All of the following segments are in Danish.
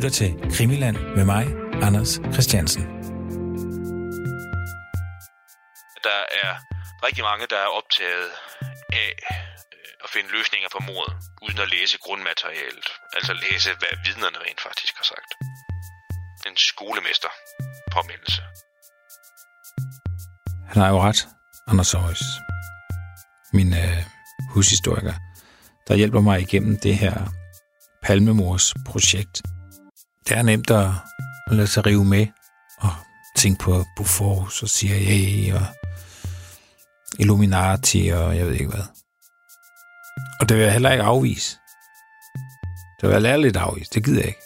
lytter til Krimiland med mig, Anders Christiansen. Der er rigtig mange, der er optaget af øh, at finde løsninger på mordet, uden at læse grundmaterialet. Altså læse, hvad vidnerne rent faktisk har sagt. En skolemester påmindelse. Han har jo ret, Anders Højs. Min øh, hushistoriker, der hjælper mig igennem det her Palmemors projekt. Det er nemt at lade sig rive med og tænke på Bofors og CIA og Illuminati og jeg ved ikke hvad. Og det vil jeg heller ikke afvise. Det vil jeg lære lidt afvise. Det gider jeg ikke.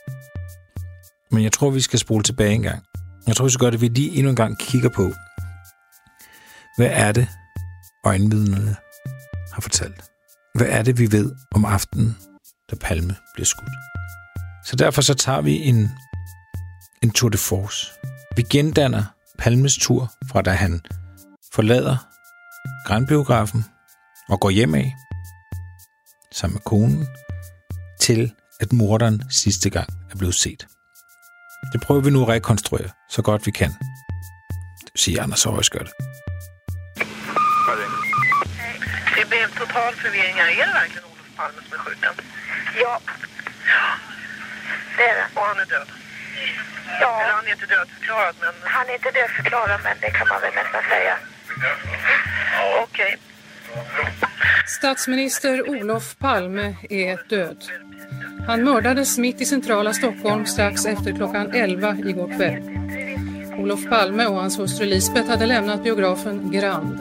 Men jeg tror, vi skal spole tilbage en gang. Jeg tror, vi skal gøre det, vi lige endnu en gang kigger på, hvad er det, øjenvidnerne har fortalt? Hvad er det, vi ved om aftenen, da Palme bliver skudt? Så derfor så tager vi en, en tour de force. Vi gendanner Palmes tur fra da han forlader Grandbiografen og går hjem af sammen med konen til at morderen sidste gang er blevet set. Det prøver vi nu at rekonstruere så godt vi kan. Det vil sige, Anders Højs gør det. Det blev total forvirring. Er det verkligen Olof Palme som er skjuten? Ja. Det är det. Och han är död? Ja, Eller han är inte dödförklarad, men... han är inte dödförklarad men det kan man väl nästan säga. Okej. Statsminister Olof Palme är död. Han mördades mitt i centrala Stockholm strax efter klockan 11 igår kväll. Olof Palme och hans hustru Lisbeth hade lämnat biografen Grand.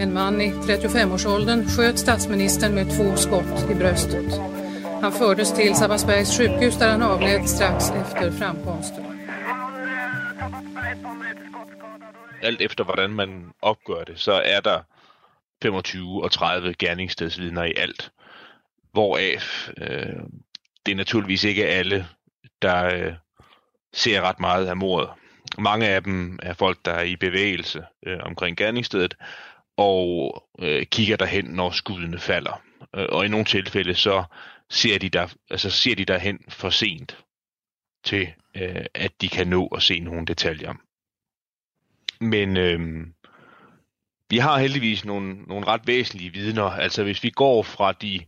En man i 35-årsåldern sköt statsministern med två skott i bröstet. Han fördes till Sabbatsbergs sjukhus där han avled strax efter framkomsten. Alt efter hvordan man opgør det, så er der 25 og 30 gerningsstedsvidner i alt. Hvoraf øh, det er naturligvis ikke alle, der øh, ser ret meget af mordet. Mange af dem er folk, der er i bevægelse øh, omkring gerningsstedet, og øh, kigger derhen, når skuddene falder. Øh, og i nogle tilfælde, så ser de, der, altså ser de derhen for sent til, øh, at de kan nå at se nogle detaljer. Men øh, vi har heldigvis nogle, nogle ret væsentlige vidner. Altså hvis vi går fra de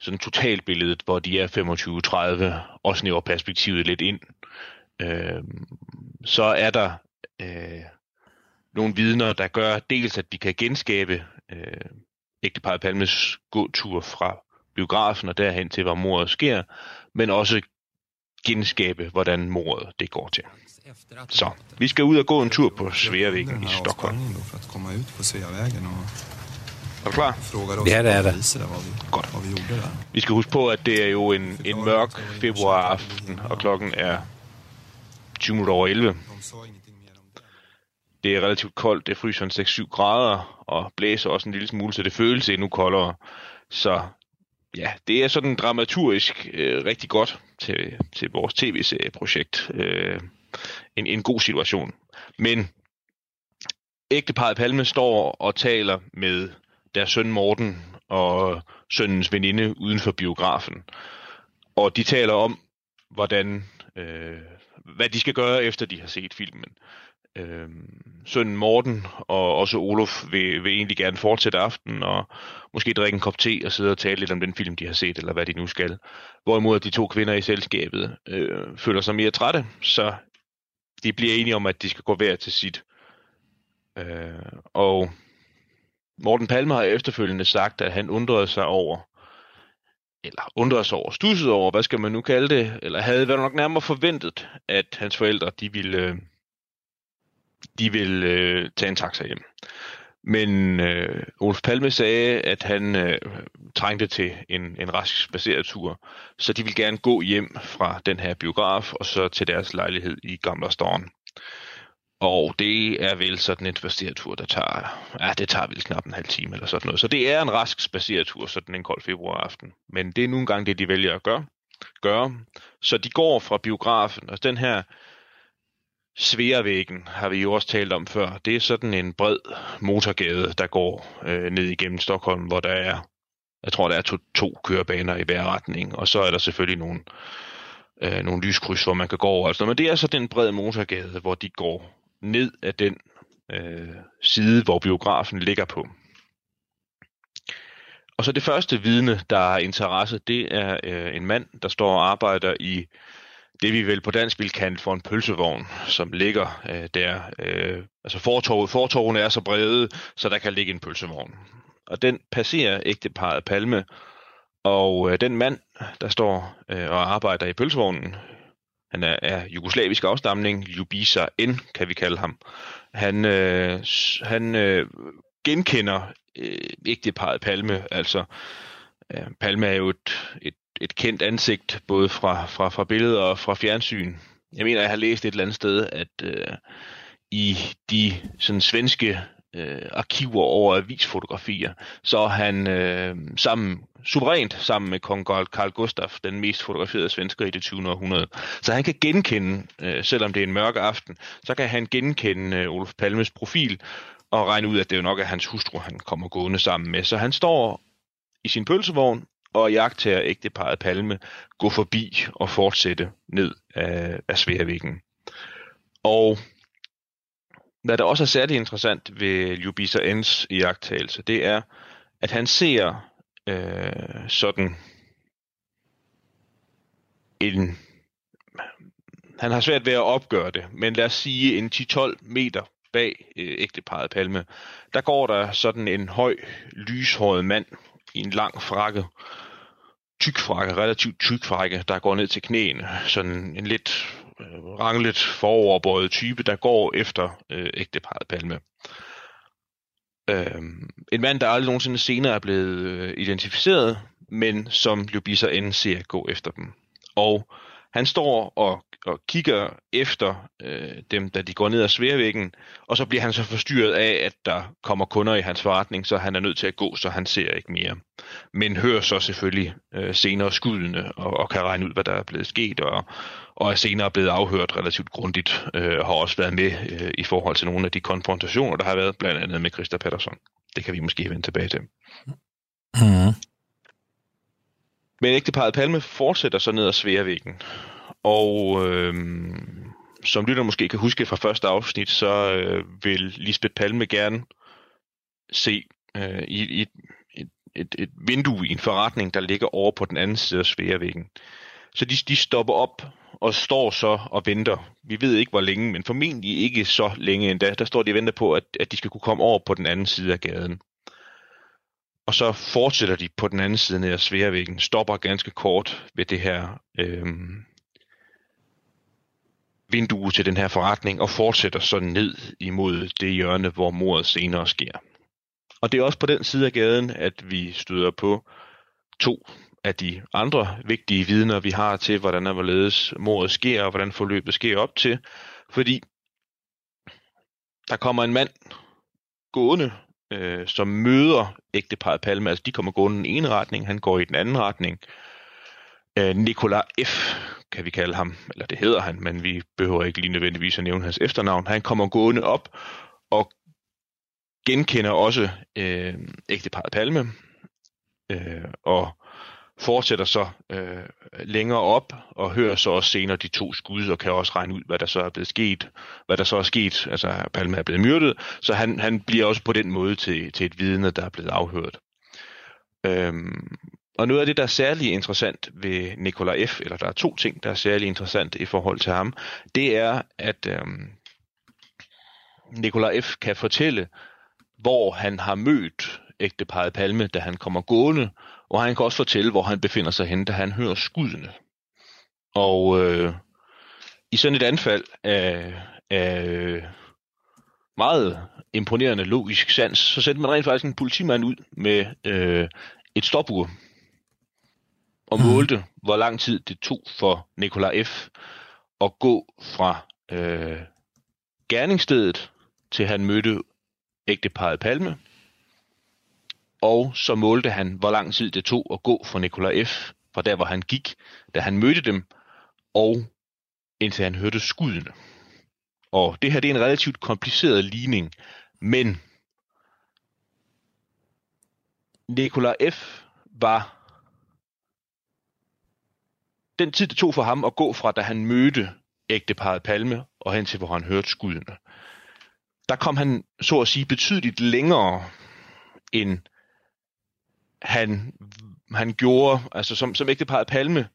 sådan totalbilledet, hvor de er 25-30, og snæver perspektivet lidt ind, øh, så er der øh, nogle vidner, der gør dels, at de kan genskabe øh, ægteparet Palmes gåtur fra biografen og derhen til, hvor mordet sker, men også genskabe, hvordan mordet det går til. Så, vi skal ud og gå en tur på Sveavägen i Stockholm. Er du klar? Ja, det är det. Godt. vi skal huske på, at det er jo en, en mørk februaraften, og klokken er 20 minutter over 11. De sa ingenting mer om det. Det er relativt koldt, det fryser en 6-7 grader, og blæser også en lille smule, så det føles endnu koldere. Så ja, det er sådan dramaturgisk øh, rigtig godt til, til vores tv-serieprojekt. Øh, en, en god situation. Men ægteparet Palme står og taler med deres søn Morten og sønnens veninde uden for biografen. Og de taler om, hvordan, øh, hvad de skal gøre, efter de har set filmen. Øh, sønnen Morten og også Olof vil, vil egentlig gerne fortsætte aftenen og måske drikke en kop te og sidde og tale lidt om den film, de har set, eller hvad de nu skal. Hvorimod de to kvinder i selskabet øh, føler sig mere trætte, så de bliver enige om, at de skal gå hver til sit. Øh, og Morten Palme har efterfølgende sagt, at han undrede sig over, eller undrede sig over, stussede over, hvad skal man nu kalde det, eller havde været nok nærmere forventet, at hans forældre, de ville, øh, de vil øh, tage en taxa hjem. Men øh, Olof Palme sagde, at han øh, trængte til en, en rask spaceretur, så de ville gerne gå hjem fra den her biograf og så til deres lejlighed i Gamlerstorn. Og det er vel sådan en spaceretur, der tager, ja, det tager vel knap en halv time eller sådan noget. Så det er en rask spaceretur sådan en kold februaraften. Men det er nu engang det, de vælger at gøre. gøre. Så de går fra biografen, og den her Sveavæggen har vi jo også talt om før. Det er sådan en bred motorgade, der går øh, ned igennem Stockholm, hvor der er, jeg tror, der er to, to kørebaner i hver retning. Og så er der selvfølgelig nogle øh, nogle lyskryds, hvor man kan gå over. Altså, men det er så den brede motorgade, hvor de går ned af den øh, side, hvor biografen ligger på. Og så det første vidne, der har interesse, det er øh, en mand, der står og arbejder i det, vi vel på dansk vil kalde for en pølsevogn, som ligger øh, der. Øh, altså fortorvet, fortorvene er så brede, så der kan ligge en pølsevogn. Og den passerer ægteparet Palme, og øh, den mand, der står øh, og arbejder i pølsevognen, han er af jugoslavisk afstamning, Ljubisa N, kan vi kalde ham. Han, øh, han øh, genkender øh, ægteparet Palme, altså øh, Palme er jo et, et, et kendt ansigt, både fra, fra, fra billeder og fra fjernsyn. Jeg mener, jeg har læst et eller andet sted, at øh, i de sådan svenske øh, arkiver over avisfotografier, så er han øh, sammen, suverænt sammen med kong Carl Gustaf, den mest fotograferede svensker i det 20. århundrede. Så han kan genkende, øh, selvom det er en mørk aften, så kan han genkende øh, Olof Palmes profil og regne ud, at det jo nok er hans hustru, han kommer gående sammen med. Så han står i sin pølsevogn og jagter ægteparet Palme gå forbi og fortsætte ned af, af Sværvæggen. Og hvad der også er særlig interessant ved Ljubisa Ens iagttagelse, det er, at han ser øh, sådan en... Han har svært ved at opgøre det, men lad os sige en 10-12 meter bag øh, ægteparet Palme, der går der sådan en høj, lyshåret mand i en lang frakke, tyk frakke, relativt tyk frakke, der går ned til knæene. Sådan en lidt øh, ranglet foroverbøjet type, der går efter øh, ægteparet Palme. Øh, en mand, der aldrig nogensinde senere er blevet øh, identificeret, men som Ljubisa end ser gå efter dem. Og han står og, og kigger efter øh, dem, da de går ned ad sværvæggen, og så bliver han så forstyrret af, at der kommer kunder i hans forretning, så han er nødt til at gå, så han ser ikke mere. Men hører så selvfølgelig øh, senere skuddene, og, og kan regne ud, hvad der er blevet sket, og, og er senere blevet afhørt relativt grundigt, øh, og har også været med øh, i forhold til nogle af de konfrontationer, der har været, blandt andet med Christa Pettersson. Det kan vi måske vende tilbage til. Mm. Men ægteparet Palme fortsætter så ned ad Sværvæggen. Og øh, som lytter måske kan huske fra første afsnit, så øh, vil Lisbeth Palme gerne se øh, i, i et, et, et vindue i en forretning, der ligger over på den anden side af Sværvæggen. Så de, de stopper op og står så og venter. Vi ved ikke, hvor længe, men formentlig ikke så længe endda. Der står de og venter på, at, at de skal kunne komme over på den anden side af gaden. Og så fortsætter de på den anden side af Sværvæggen, stopper ganske kort ved det her øh, vindue til den her forretning, og fortsætter så ned imod det hjørne, hvor mordet senere sker. Og det er også på den side af gaden, at vi støder på to af de andre vigtige vidner, vi har til, hvordan og hvorledes mordet sker, og hvordan forløbet sker op til. Fordi der kommer en mand gående, øh, som møder ægteparet Palme. Altså, de kommer gående i den ene retning, han går i den anden retning. Øh, Øh, Nikola F., kan vi kalde ham, eller det hedder han, men vi behøver ikke lige nødvendigvis at nævne hans efternavn. Han kommer gående op og genkender også øh, ægteparet Palme, øh, og fortsætter så øh, længere op og hører så også senere de to skud og kan også regne ud, hvad der så er blevet sket, hvad der så er sket. Altså, Palme er blevet myrdet, så han, han bliver også på den måde til, til et vidne, der er blevet afhørt. Øhm, og noget af det, der er særlig interessant ved Nikola F., eller der er to ting, der er særlig interessant i forhold til ham, det er, at øhm, Nikola F. kan fortælle, hvor han har mødt ægteparet Palme, da han kommer gående, og han kan også fortælle, hvor han befinder sig henne, da han hører skuddene. Og øh, i sådan et anfald af, af meget imponerende logisk sans, så sendte man rent faktisk en politimand ud med øh, et stopur og målte, hvor lang tid det tog for Nikola F. at gå fra øh, gerningsstedet til han mødte ægteparet Palme, og så målte han, hvor lang tid det tog at gå fra Nikola F., fra der, hvor han gik, da han mødte dem, og indtil han hørte skuddene. Og det her det er en relativt kompliceret ligning, men Nikola F. var den tid, det tog for ham at gå fra, da han mødte ægteparet Palme, og hen til, hvor han hørte skuddene, der kom han, så at sige, betydeligt længere, end han, han gjorde, altså som, som ægteparet Palme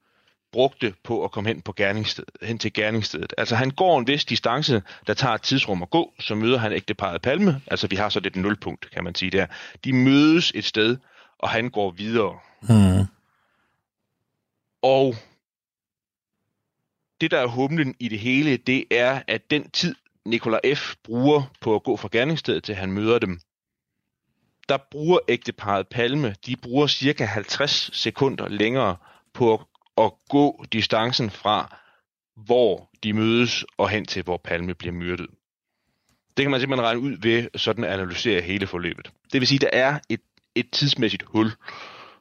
brugte på at komme hen, på gerningssted, hen til gerningsstedet. Altså han går en vis distance, der tager et tidsrum at gå, så møder han ægteparet Palme, altså vi har så lidt nulpunkt, kan man sige der. De mødes et sted, og han går videre. Mm. Og det, der er humlen i det hele, det er, at den tid, Nikola F. bruger på at gå fra gerningsstedet til han møder dem, der bruger ægteparet Palme, de bruger cirka 50 sekunder længere på at, at gå distancen fra, hvor de mødes, og hen til, hvor Palme bliver myrdet. Det kan man simpelthen regne ud ved sådan at analysere hele forløbet. Det vil sige, at der er et, et tidsmæssigt hul,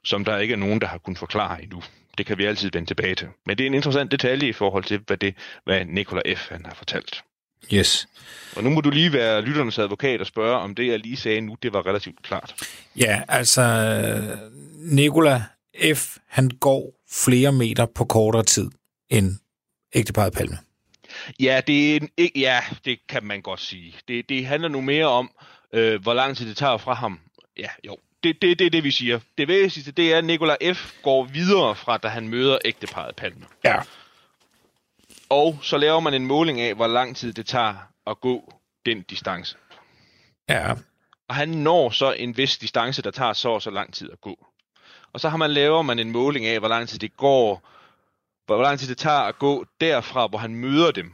som der ikke er nogen, der har kunnet forklare endnu. Det kan vi altid vende tilbage til. Men det er en interessant detalje i forhold til, hvad, det, hvad Nikola F. han har fortalt. Yes. Og nu må du lige være lytternes advokat og spørge, om det, jeg lige sagde nu, det var relativt klart. Ja, altså, Nikola F., han går flere meter på kortere tid end ægteparet Palme. Ja, det, er en, ja, det kan man godt sige. Det, det handler nu mere om, øh, hvor lang tid det tager fra ham. Ja, jo. Det, det, det er det, vi siger. Det væsentligste, det er, at Nikola F. går videre fra, da han møder ægteparet Palme. Ja. Og så laver man en måling af, hvor lang tid det tager at gå den distance. Ja. Og han når så en vis distance, der tager så og så lang tid at gå. Og så har man laver man en måling af, hvor lang tid det går, hvor lang tid det tager at gå derfra, hvor han møder dem.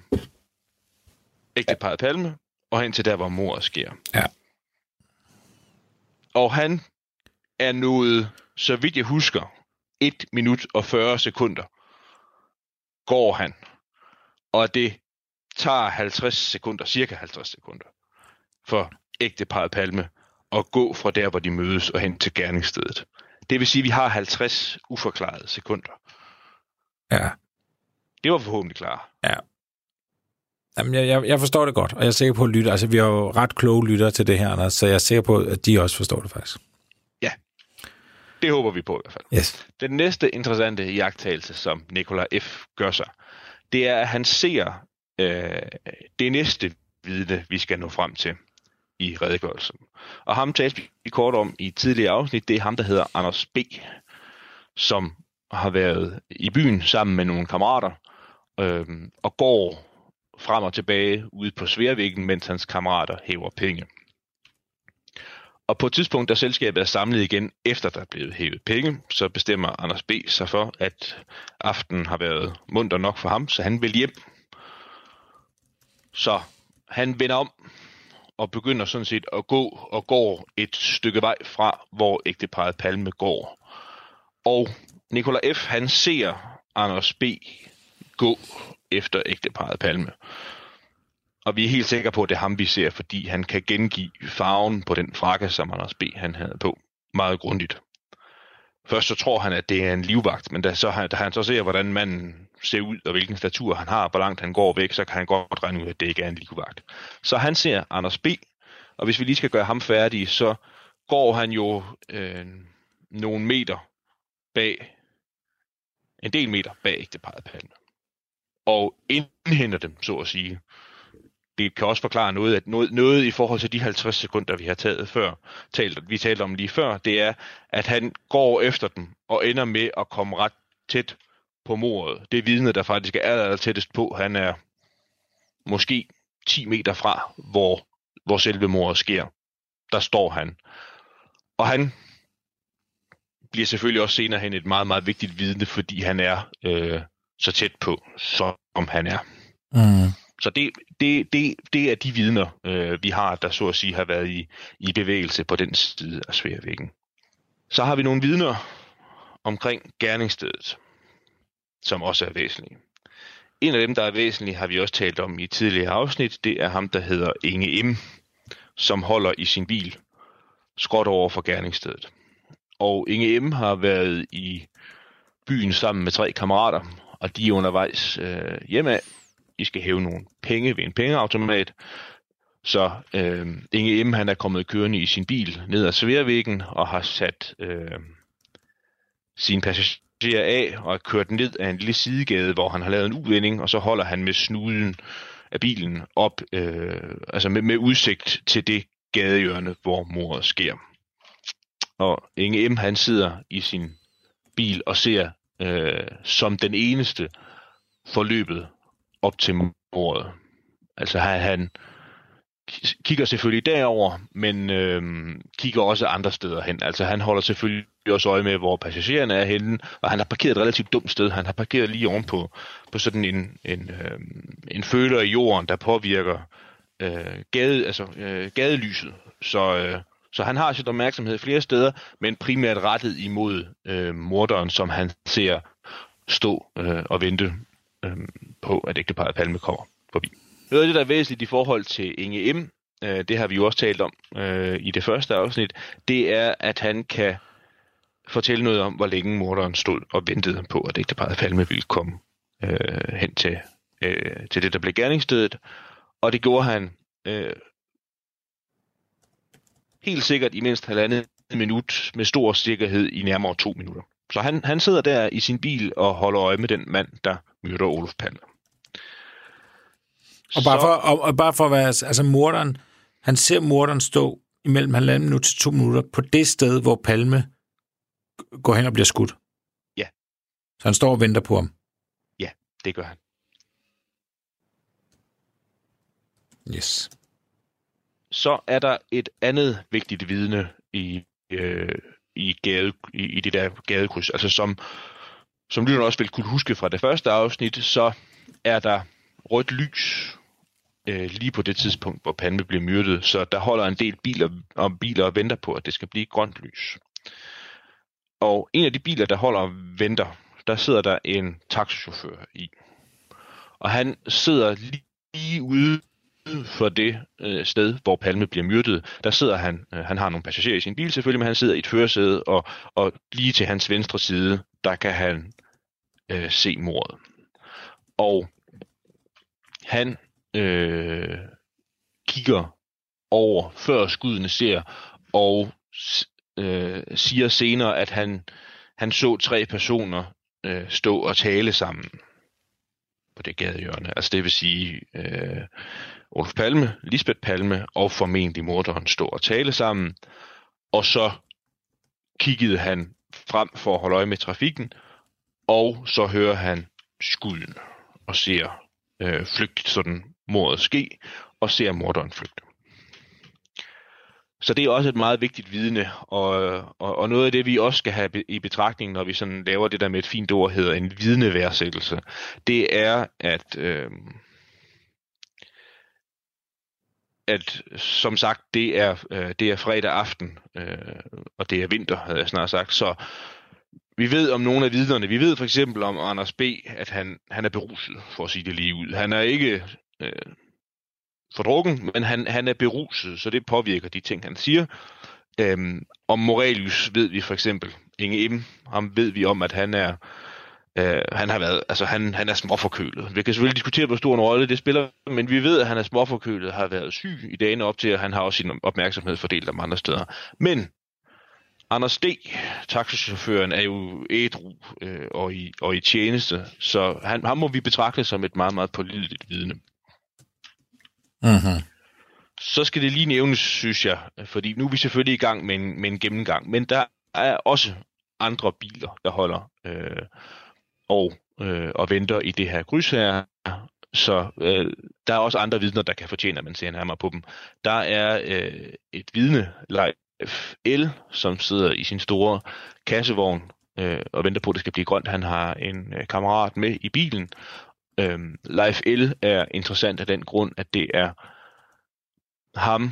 Ægteparet Palme, og hen til der, hvor mordet sker. Ja. Og han er nået, så vidt jeg husker, 1 minut og 40 sekunder går han. Og det tager 50 sekunder, cirka 50 sekunder, for ægteparet Palme at gå fra der, hvor de mødes og hen til gerningsstedet. Det vil sige, at vi har 50 uforklarede sekunder. Ja. Det var forhåbentlig klar. Ja. Jamen, jeg, jeg, jeg forstår det godt, og jeg er sikker på, at lytter, altså vi har jo ret kloge lyttere til det her, Anders, så jeg er sikker på, at de også forstår det faktisk. Det håber vi på i hvert fald. Yes. Den næste interessante jagttagelse, som Nikola F. gør sig, det er, at han ser øh, det næste vidne, vi skal nå frem til i redegørelsen. Og ham talte vi kort om i tidligere afsnit. Det er ham, der hedder Anders B., som har været i byen sammen med nogle kammerater øh, og går frem og tilbage ude på Sværvæggen, mens hans kammerater hæver penge. Og på et tidspunkt, da selskabet er samlet igen, efter der er blevet hævet penge, så bestemmer Anders B. sig for, at aftenen har været munter nok for ham, så han vil hjem. Så han vender om og begynder sådan set at gå og går et stykke vej fra, hvor ægteparet Palme går. Og Nikola F. han ser Anders B. gå efter ægteparet Palme. Og vi er helt sikre på, at det er ham, vi ser, fordi han kan gengive farven på den frakke, som Anders B. han havde på. Meget grundigt. Først så tror han, at det er en livvagt, men da, så, han- da han så ser, hvordan manden ser ud, og hvilken statur han har, hvor langt han går væk, så kan han godt regne ud, at det ikke er en livvagt. Så han ser Anders B., og hvis vi lige skal gøre ham færdig, så går han jo øh, nogle meter bag, en del meter bag ægteparet Palme. Og indhenter dem, så at sige det kan også forklare noget, at noget, noget i forhold til de 50 sekunder, vi har taget før, talt, vi talte om lige før, det er, at han går efter dem og ender med at komme ret tæt på mordet. Det vidne, der faktisk er aller, aller tættest på, han er måske 10 meter fra, hvor, hvor selve mordet sker. Der står han. Og han bliver selvfølgelig også senere hen et meget, meget vigtigt vidne, fordi han er øh, så tæt på, som han er. Mm. Så det, det, det, det er de vidner, øh, vi har, der så at sige har været i, i bevægelse på den side af sværvæggen. Så har vi nogle vidner omkring gerningsstedet, som også er væsentlige. En af dem, der er væsentlig, har vi også talt om i tidligere afsnit. Det er ham, der hedder Inge M., som holder i sin bil skråt over for gerningsstedet. Og Inge M. har været i byen sammen med tre kammerater, og de er undervejs øh, hjemad i skal hæve nogle penge ved en pengeautomat. Så øh, Inge M. han er kommet kørende i sin bil ned ad Sværvæggen og har sat øh, sin passager af og er kørt ned ad en lille sidegade, hvor han har lavet en uvending, og så holder han med snuden af bilen op, øh, altså med, med udsigt til det gadehjørne, hvor mordet sker. Og Inge M. han sidder i sin bil og ser øh, som den eneste forløbet op til mordet. Altså han, han kigger selvfølgelig derover, men øh, kigger også andre steder hen. Altså han holder selvfølgelig også øje med, hvor passagererne er henne, og han har parkeret et relativt dumt sted. Han har parkeret lige ovenpå på sådan en, en, øh, en føler i jorden, der påvirker øh, gade, altså, øh, gadelyset. Så, øh, så han har sit opmærksomhed flere steder, men primært rettet imod øh, morderen, som han ser stå øh, og vente øhm, på, at ægteparet Palme kommer forbi. Noget af det, der er væsentligt i forhold til Inge M., øh, det har vi jo også talt om øh, i det første afsnit, det er, at han kan fortælle noget om, hvor længe morderen stod og ventede på, at ægteparet Palme ville komme øh, hen til, øh, til det, der blev gerningsstedet. Og det gjorde han øh, helt sikkert i mindst halvandet minut med stor sikkerhed i nærmere to minutter. Så han, han sidder der i sin bil og holder øje med den mand, der myrder Olof Palme. Og bare, for, og, og bare for at være, altså morderen, han ser morderen stå imellem halvanden minut til to minutter på det sted, hvor Palme går hen og bliver skudt. Ja. Så han står og venter på ham. Ja, det gør han. Yes. Så er der et andet vigtigt vidne i, øh, i, gade, i, i det der gadekryds. Altså som, som lytterne også vil kunne huske fra det første afsnit, så er der rødt lys øh, lige på det tidspunkt, hvor Palme bliver myrdet. Så der holder en del biler og biler og venter på, at det skal blive grønt lys. Og en af de biler, der holder og venter, der sidder der en taxichauffør i. Og han sidder lige ude for det øh, sted, hvor Palme bliver myrdet. Der sidder han, øh, han har nogle passagerer i sin bil selvfølgelig, men han sidder i et førersæde, og, og lige til hans venstre side, der kan han øh, se mordet. Og han øh, kigger over, før skuddene ser, og øh, siger senere, at han, han så tre personer øh, stå og tale sammen på det gadehjørne. Altså det vil sige øh, Olof Palme, Lisbeth Palme og formentlig morderen stå og tale sammen. Og så kiggede han frem for at holde øje med trafikken, og så hører han skuden og ser øh, flygt sådan mordet ske, og ser morderen flygte. Så det er også et meget vigtigt vidne, og, og, og noget af det, vi også skal have i betragtning, når vi sådan laver det der med et fint ord, hedder en vidneværdsættelse, det er, at, øh, at som sagt, det er, øh, det er fredag aften, øh, og det er vinter, havde jeg snart sagt, så vi ved om nogle af vidnerne. Vi ved for eksempel om Anders B., at han, han er beruset, for at sige det lige ud. Han er ikke øh, fordrukken, men han, han er beruset, så det påvirker de ting, han siger. Øhm, om Morelius ved vi for eksempel, Inge M., ham ved vi om, at han er øh, han har været, altså han, han er småforkølet. Vi kan selvfølgelig diskutere, hvor stor en rolle det spiller, men vi ved, at han er småforkølet, har været syg i dagene op til, at han har også sin opmærksomhed fordelt om andre steder. Men Anders D., taxichaufføren, er jo ædru øh, og, i, og i tjeneste, så han, ham må vi betragte som et meget, meget pålideligt vidne. Mm-hmm. Så skal det lige nævnes, synes jeg, fordi nu er vi selvfølgelig i gang med en, med en gennemgang, men der er også andre biler, der holder øh, og, øh, og venter i det her kryds her. Så øh, der er også andre vidner, der kan fortjene, at man ser nærmere på dem. Der er øh, et vidne, Leif L., som sidder i sin store kassevogn øh, og venter på, at det skal blive grønt. Han har en øh, kammerat med i bilen. Øh, Leif L. er interessant af den grund, at det er ham,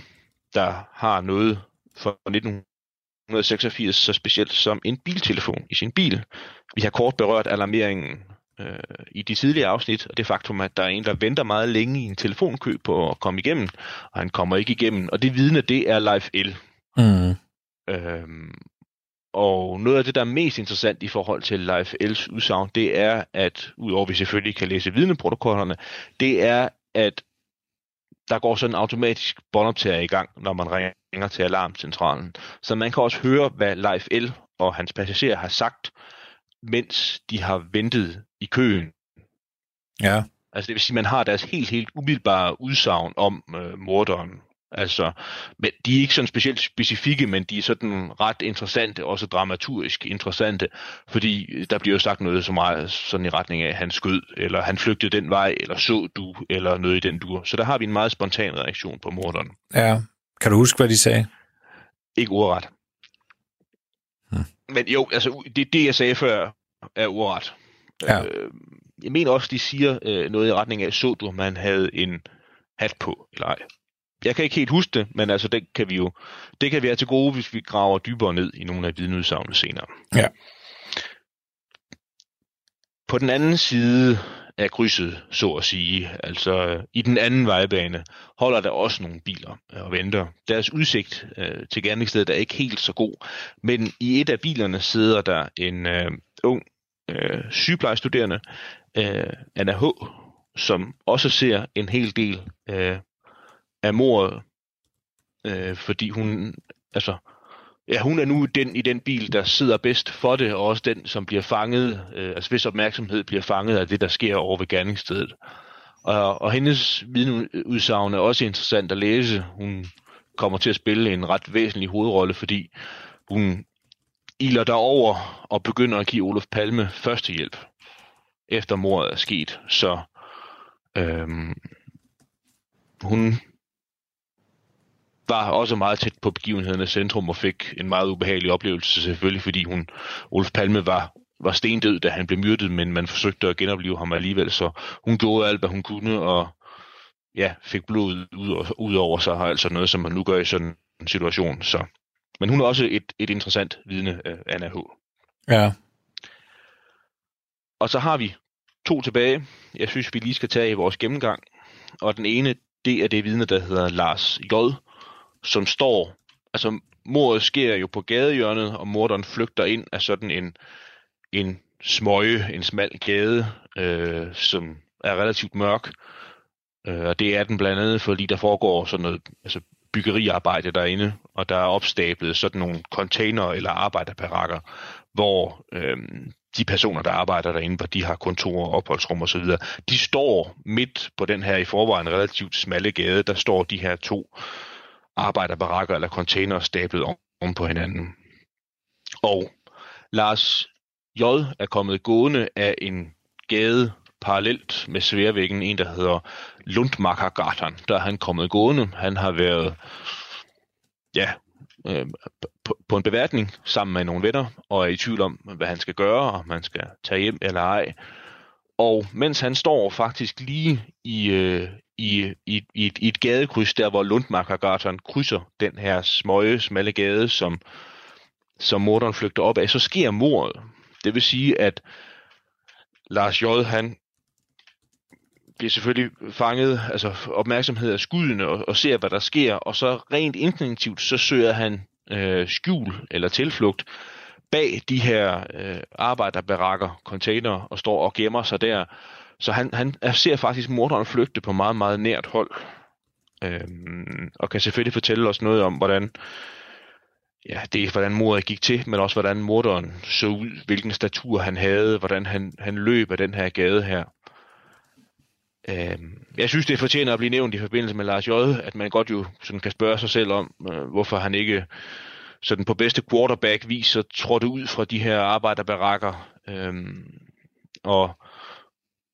der har noget for 1986 så specielt som en biltelefon i sin bil. Vi har kort berørt alarmeringen øh, i de tidligere afsnit, og det faktum, at der er en, der venter meget længe i en telefonkø på at komme igennem, og han kommer ikke igennem, og det vidne, det er Leif L. Mm. Øhm, og noget af det, der er mest interessant i forhold til Leif L's udsagn, det er, at udover at vi selvfølgelig kan læse vidneprotokollerne, det er, at der går sådan en automatisk båndoptager i gang, når man ringer til alarmcentralen. Så man kan også høre, hvad Leif L. og hans passagerer har sagt, mens de har ventet i køen. Ja. Altså det vil sige, man har deres helt, helt umiddelbare udsagn om øh, morderen. Altså, men de er ikke sådan specielt specifikke, men de er sådan ret interessante, også dramaturgisk interessante, fordi der bliver jo sagt noget så meget sådan i retning af, at han skød, eller han flygtede den vej, eller så du, eller noget i den dur. Så der har vi en meget spontan reaktion på morderen. Ja. Kan du huske, hvad de sagde? Ikke ordret. Hmm. Men jo, altså det, det jeg sagde før, er ordret. Ja. Øh, jeg mener også, de siger øh, noget i retning af, så du, om man havde en hat på, eller ej. Jeg kan ikke helt huske det, men altså det kan vi jo, det kan vi have til gode, hvis vi graver dybere ned i nogle af vidneudsagene senere. Ja. På den anden side af krydset, så at sige, altså i den anden vejbane, holder der også nogle biler og venter. Deres udsigt øh, til gerningsstedet er ikke helt så god, men i et af bilerne sidder der en øh, ung øh, sygeplejestuderende, øh, Anna H., som også ser en hel del øh, af mordet, øh, fordi hun, altså, ja, hun er nu den i den bil, der sidder bedst for det, og også den, som bliver fanget, øh, altså hvis opmærksomhed bliver fanget af det, der sker over ved gerningsstedet. Og, og hendes vidneudsagn er også interessant at læse. Hun kommer til at spille en ret væsentlig hovedrolle, fordi hun iler derover og begynder at give Olof Palme førstehjælp, efter mordet er sket. Så øhm, hun var også meget tæt på begivenhedernes centrum og fik en meget ubehagelig oplevelse, selvfølgelig fordi hun, Olof Palme var, var stendød, da han blev myrdet, men man forsøgte at genopleve ham alligevel, så hun gjorde alt, hvad hun kunne, og ja, fik blod ud, ud over sig, og altså noget, som man nu gør i sådan en situation. Så. Men hun er også et, et interessant vidne, uh, Anna H. Ja. Og så har vi to tilbage, jeg synes, vi lige skal tage i vores gennemgang. Og den ene, det er det vidne, der hedder Lars J., som står, altså mordet sker jo på gadehjørnet, og morderen flygter ind af sådan en, en smøge, en smal gade, øh, som er relativt mørk. Øh, og det er den blandt andet, fordi der foregår sådan noget altså byggeriarbejde derinde, og der er opstablet sådan nogle container eller arbejderbarakker, hvor øh, de personer, der arbejder derinde, hvor de har kontorer, opholdsrum osv., de står midt på den her i forvejen relativt smalle gade, der står de her to arbejderbarakker eller container stablet om på hinanden. Og Lars J. er kommet gående af en gade parallelt med Sværvæggen, en der hedder Lundmarkergatan. Der er han kommet gående. Han har været ja, øh, på, på en beværtning sammen med nogle venner, og er i tvivl om, hvad han skal gøre, om man skal tage hjem eller ej. Og mens han står faktisk lige i, øh, i, i, i, et, i et gadekryds, der hvor Lundmarkergatan krydser den her smøge, smalle gade, som, som morderen flygter op af, så sker mordet. Det vil sige, at Lars J. han bliver selvfølgelig fanget, altså opmærksomhed af skuddene og, og ser, hvad der sker, og så rent instinktivt, så søger han øh, skjul eller tilflugt bag de her øh, arbejderbarakker, container, og står og gemmer sig der. Så han, han ser faktisk morderen flygte på meget, meget nært hold. Øhm, og kan selvfølgelig fortælle os noget om, hvordan ja, det er, hvordan mordet gik til, men også hvordan morderen så ud, hvilken statur han havde, hvordan han, han løb af den her gade her. Øh, jeg synes, det fortjener at blive nævnt i forbindelse med Lars J., at man godt jo sådan kan spørge sig selv om, øh, hvorfor han ikke sådan på bedste quarterback viser trådte ud fra de her arbejderbarakker øhm, og,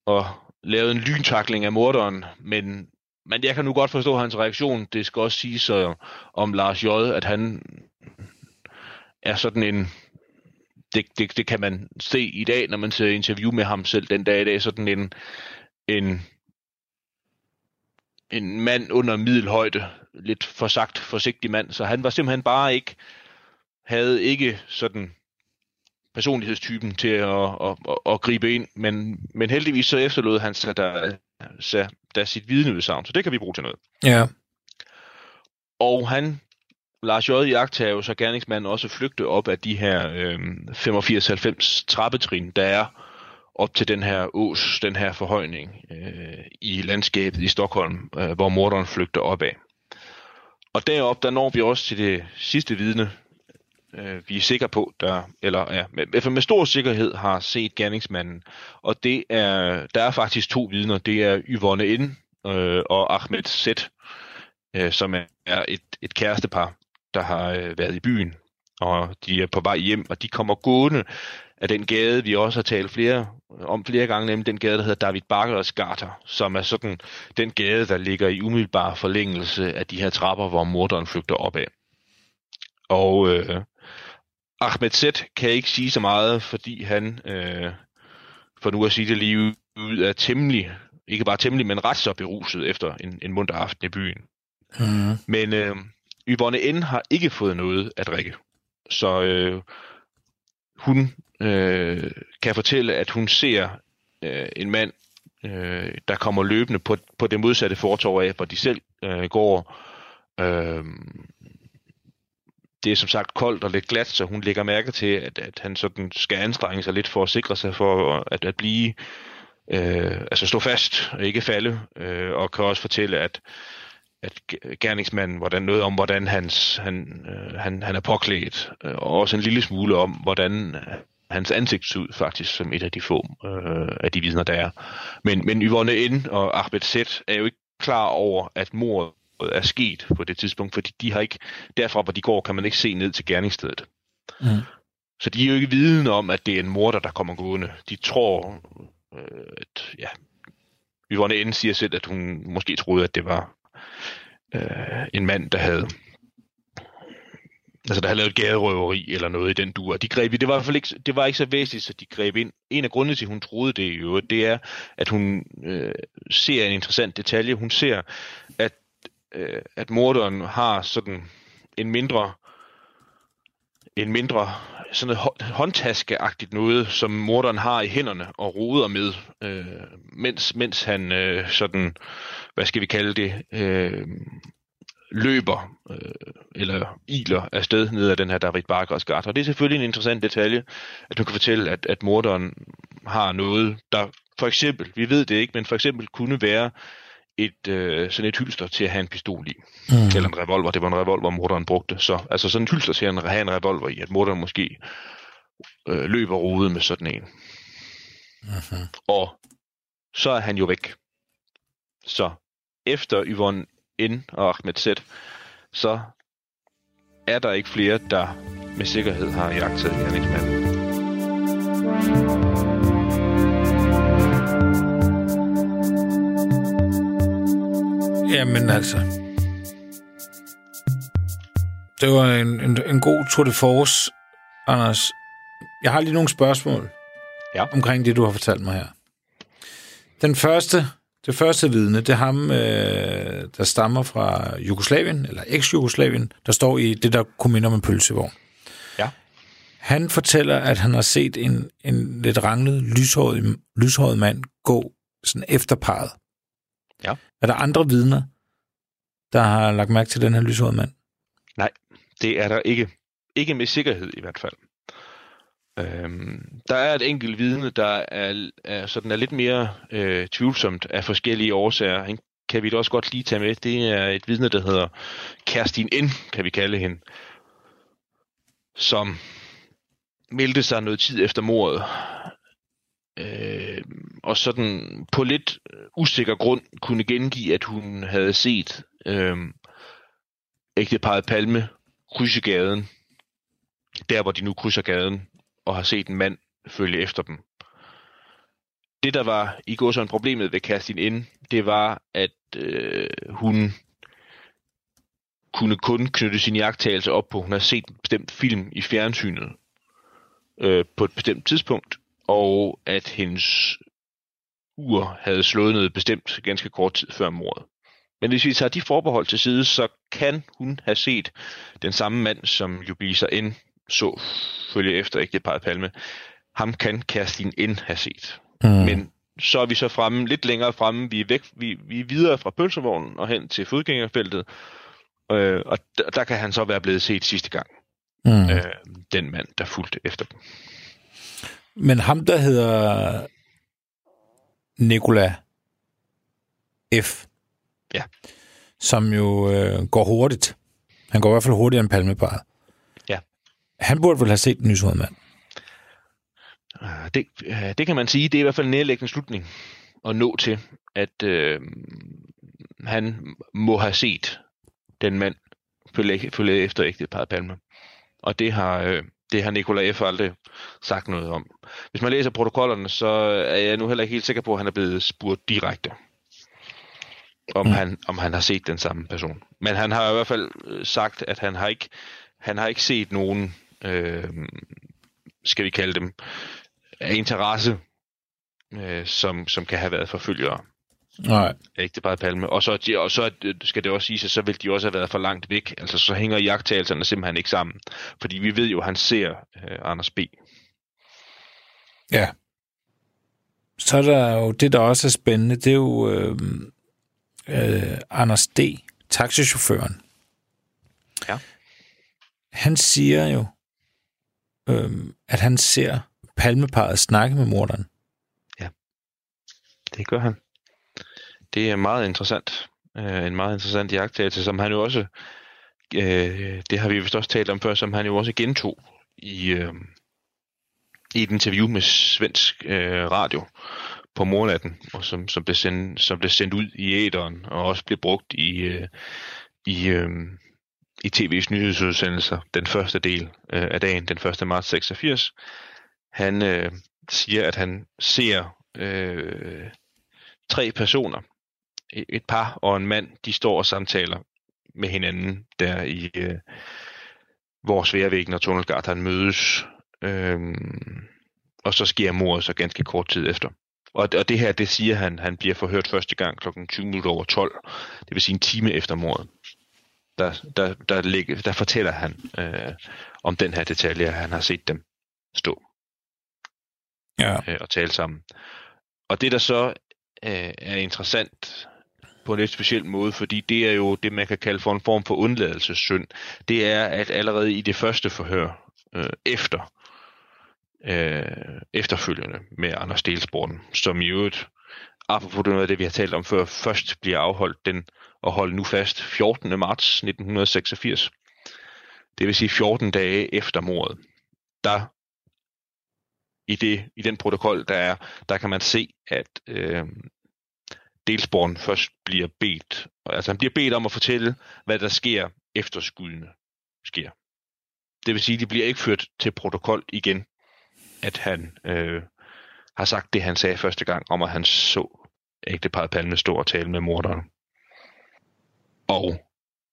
og lavede en lyntakling af morderen, men, men jeg kan nu godt forstå hans reaktion. Det skal også sige så øh, om Lars J., at han er sådan en, det, det, det kan man se i dag, når man ser interview med ham selv den dag i dag, sådan en, en, en mand under middelhøjde, lidt for sagt forsigtig mand, så han var simpelthen bare ikke, havde ikke sådan personlighedstypen til at, at, at, at gribe ind, men, men heldigvis så efterlod han sig der, sig der sit vidneudsagn, så det kan vi bruge til noget. Ja. Og han, Lars J. Jagttager jo så gerningsmanden også flygte op af de her øh, 85-90 trappetrin, der er op til den her ås, den her forhøjning øh, i landskabet i Stockholm, øh, hvor morderen flygter op af. Og derop der når vi også til det sidste vidne, øh, vi er sikre på, der, eller ja, med, med stor sikkerhed har set gerningsmanden. Og det er, der er faktisk to vidner. Det er Yvonne N. Øh, og Ahmed Z, øh, som er, er et, et kærestepar, der har øh, været i byen. Og de er på vej hjem, og de kommer gående af den gade, vi også har talt flere om flere gange, nemlig den gade, der hedder David Bakkers Gater, som er sådan den gade, der ligger i umiddelbar forlængelse af de her trapper, hvor morderen flygter op af. Og øh, Ahmed Z kan ikke sige så meget, fordi han, øh, for nu at sige det lige ud, er temmelig, ikke bare temmelig, men ret så beruset efter en, en munter aften i byen. Mm. Men øh, Yvonne N. har ikke fået noget at drikke. Så øh, hun øh, kan fortælle, at hun ser øh, en mand, øh, der kommer løbende på, på det modsatte fortov af, hvor de selv øh, går. Øh, det er som sagt koldt og lidt glat, så hun lægger mærke til, at, at han sådan skal anstrenge sig lidt for at sikre sig for at, at blive, øh, altså stå fast og ikke falde, øh, og kan også fortælle, at at gerningsmanden, hvordan noget om, hvordan hans, han, øh, han, han er påklædt, øh, og også en lille smule om, hvordan hans ansigt ser ud faktisk som et af de få øh, af de vidner, der er. Men, men Yvonne N. og Ahmed Z. er jo ikke klar over, at mordet er sket på det tidspunkt, fordi de har ikke, derfra hvor de går, kan man ikke se ned til gerningsstedet. Mm. Så de er jo ikke vidne om, at det er en morder, der kommer gående. De tror, øh, at ja, Yvonne N. siger selv, at hun måske troede, at det var øh, en mand, der havde altså der havde lavet gaderøveri eller noget i den duer. De greb, det var i hvert fald ikke, det var ikke så væsentligt, så de greb ind. En af grundene til, at hun troede det jo, det er, at hun øh, ser en interessant detalje. Hun ser, at, øh, at morderen har sådan en mindre en mindre sådan noget håndtaskeagtigt noget, som morderen har i hænderne og roder med, øh, mens, mens han øh, sådan, hvad skal vi kalde det, øh, løber øh, eller iler afsted ned ad den her David Barkers gata. Og det er selvfølgelig en interessant detalje, at du kan fortælle, at, at morderen har noget, der for eksempel, vi ved det ikke, men for eksempel kunne være et øh, sådan et hylster til at have en pistol i. Mm. Eller en revolver. Det var en revolver, morderen brugte. Så altså sådan et hylster til at have en revolver i, at morderen måske øh, løber rodet med sådan en. Mm-hmm. Og så er han jo væk. Så efter Yvonne N og Ahmed Z, så er der ikke flere, der med sikkerhed har jagtet gerningsmanden. Jamen altså. Det var en, en, en god tour de force, Anders. Jeg har lige nogle spørgsmål ja. omkring det, du har fortalt mig her. Den første, det første vidne, det er ham, øh, der stammer fra Jugoslavien, eller eks-Jugoslavien, der står i det, der kunne minde om en pølsevogn. Ja. Han fortæller, at han har set en, en lidt ranglet, lyshåret, lyshåret mand gå sådan efter parret. Ja. Er der andre vidner, der har lagt mærke til den her lyshårede mand? Nej, det er der ikke. Ikke med sikkerhed i hvert fald. Øhm, der er et enkelt vidne, der er, er, sådan er lidt mere øh, tvivlsomt af forskellige årsager. Han kan vi da også godt lige tage med. Det er et vidne, der hedder Kerstin N., kan vi kalde hende, som meldte sig noget tid efter mordet. Øh, og sådan på lidt øh, usikker grund kunne gengive, at hun havde set øh, ægteparet Palme krydse gaden, der hvor de nu krydser gaden, og har set en mand følge efter dem. Det, der var i går sådan problemet ved Kerstin ind, det var, at øh, hun kunne kun knytte sin jagttagelse op på, hun har set en bestemt film i fjernsynet øh, på et bestemt tidspunkt, og at hendes ur havde slået noget bestemt ganske kort tid før mordet. Men hvis vi tager de forbehold til side, så kan hun have set den samme mand, som Jubilisa N. så følge efter ægteparet Palme. Ham kan Kerstin N. have set. Mm. Men så er vi så fremme, lidt længere fremme, vi er, væk, vi, vi er videre fra pølsevognen og hen til fodgængerfeltet, øh, og der, der kan han så være blevet set sidste gang. Mm. Øh, den mand, der fulgte efter dem. Men ham, der hedder Nikola F., ja. som jo øh, går hurtigt. Han går i hvert fald hurtigere end palmeparet. Ja. Han burde vel have set den nyshårede mand. Øh, Det, øh, det kan man sige, det er i hvert fald en nærliggende slutning at nå til, at øh, han må have set den mand følge, følge efter ægteparret Palme. Og det har, øh, det har Nikolaj F. aldrig sagt noget om. Hvis man læser protokollerne, så er jeg nu heller ikke helt sikker på, at han er blevet spurgt direkte, om, mm. han, om han har set den samme person. Men han har i hvert fald øh, sagt, at han har ikke, han har ikke set nogen, øh, skal vi kalde dem, af interesse, øh, som, som kan have været forfølgere Nej. af ægteparret Palme. Og så, de- og så øh, skal det også sige, at så vil de også have været for langt væk. Altså så hænger jagttagelserne simpelthen ikke sammen. Fordi vi ved jo, at han ser øh, Anders B. Ja. Så er der jo det, der også er spændende, det er jo øh, øh, Anders D., taxichaufføren. Ja. Han siger jo, øh, at han ser palmeparet snakke med morderen. Det gør han. Det er meget interessant. Øh, en meget interessant jagttagelse, som han jo også, øh, det har vi vist også talt om før, som han jo også gentog i, øh, i et interview med svensk øh, radio på mornatten, og som, som, blev sendt, som blev sendt ud i æderen, og også blev brugt i, øh, i, øh, i tv's nyhedsudsendelser den første del øh, af dagen, den 1. marts 86. Han øh, siger, at han ser øh, tre personer, et et par og en mand, de står og samtaler med hinanden der i øh, hvor Sværvæggen og Tunnelgatan mødes. Øhm, og så sker mordet så ganske kort tid efter. Og, og det her, det siger han, han bliver forhørt første gang kl. 20 minutter over 12, det vil sige en time efter mordet. Der, der, der, ligger, der fortæller han øh, om den her detalje, at han har set dem stå Ja. øh, og tale sammen. Og det, der så øh, er interessant på en lidt speciel måde, fordi det er jo det, man kan kalde for en form for undladelsessynd, det er, at allerede i det første forhør, øh, efter øh, efterfølgende med Anders Stelsborn, som i øvrigt, apropos noget af det, vi har talt om før, først bliver afholdt den, og holdt nu fast, 14. marts 1986. Det vil sige 14 dage efter mordet. Der i, det, i den protokol, der er, der kan man se, at øh, Delsborn først bliver bedt, altså han bliver bedt om at fortælle, hvad der sker efter skuddene sker. Det vil sige, de bliver ikke ført til protokol igen, at han øh, har sagt det, han sagde første gang, om at han så ægteparret Palme stå og tale med morderen. Og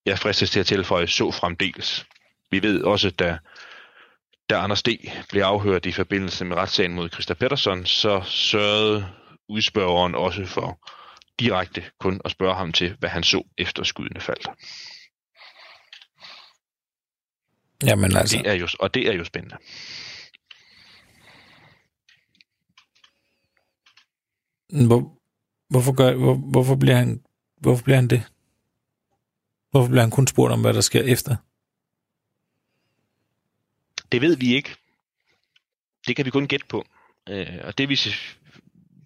jeg fristes til at tilføje, så fremdeles. Vi ved også, da da Anders D. blev afhørt i forbindelse med retssagen mod Christa Pettersson, så sørgede udspørgeren også for direkte kun at spørge ham til, hvad han så efter skuddene faldt. Jamen altså, Det er jo, og det er jo spændende. hvor, hvorfor, gør, hvor, hvorfor, bliver han, hvorfor bliver han det? Hvorfor bliver han kun spurgt om, hvad der sker efter? Det ved vi ikke. Det kan vi kun gætte på. Øh, og det, vi,